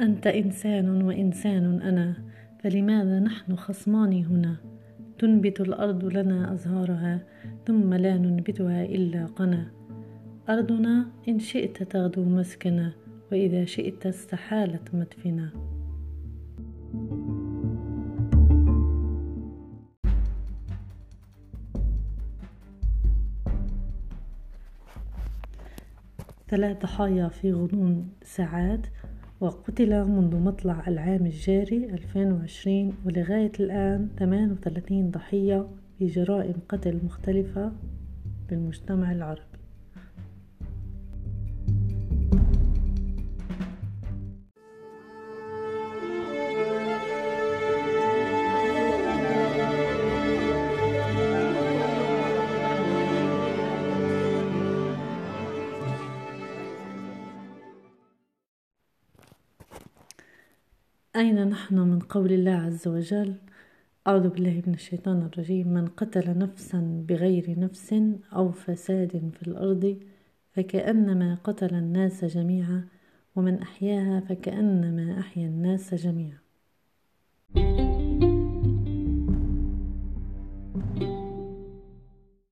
أنت إنسان وإنسان أنا فلماذا نحن خصمان هنا؟ تنبت الأرض لنا أزهارها ثم لا ننبتها إلا قنا. أرضنا إن شئت تغدو مسكنا وإذا شئت استحالت مدفنا. ثلاث ضحايا في غضون ساعات. وقتل منذ مطلع العام الجاري 2020 ولغاية الآن 38 ضحية في جرائم قتل مختلفة بالمجتمع العربي. أين نحن من قول الله عز وجل؟ أعوذ بالله من الشيطان الرجيم. من قتل نفسا بغير نفس أو فساد في الأرض فكأنما قتل الناس جميعا ومن أحياها فكأنما أحيا الناس جميعا.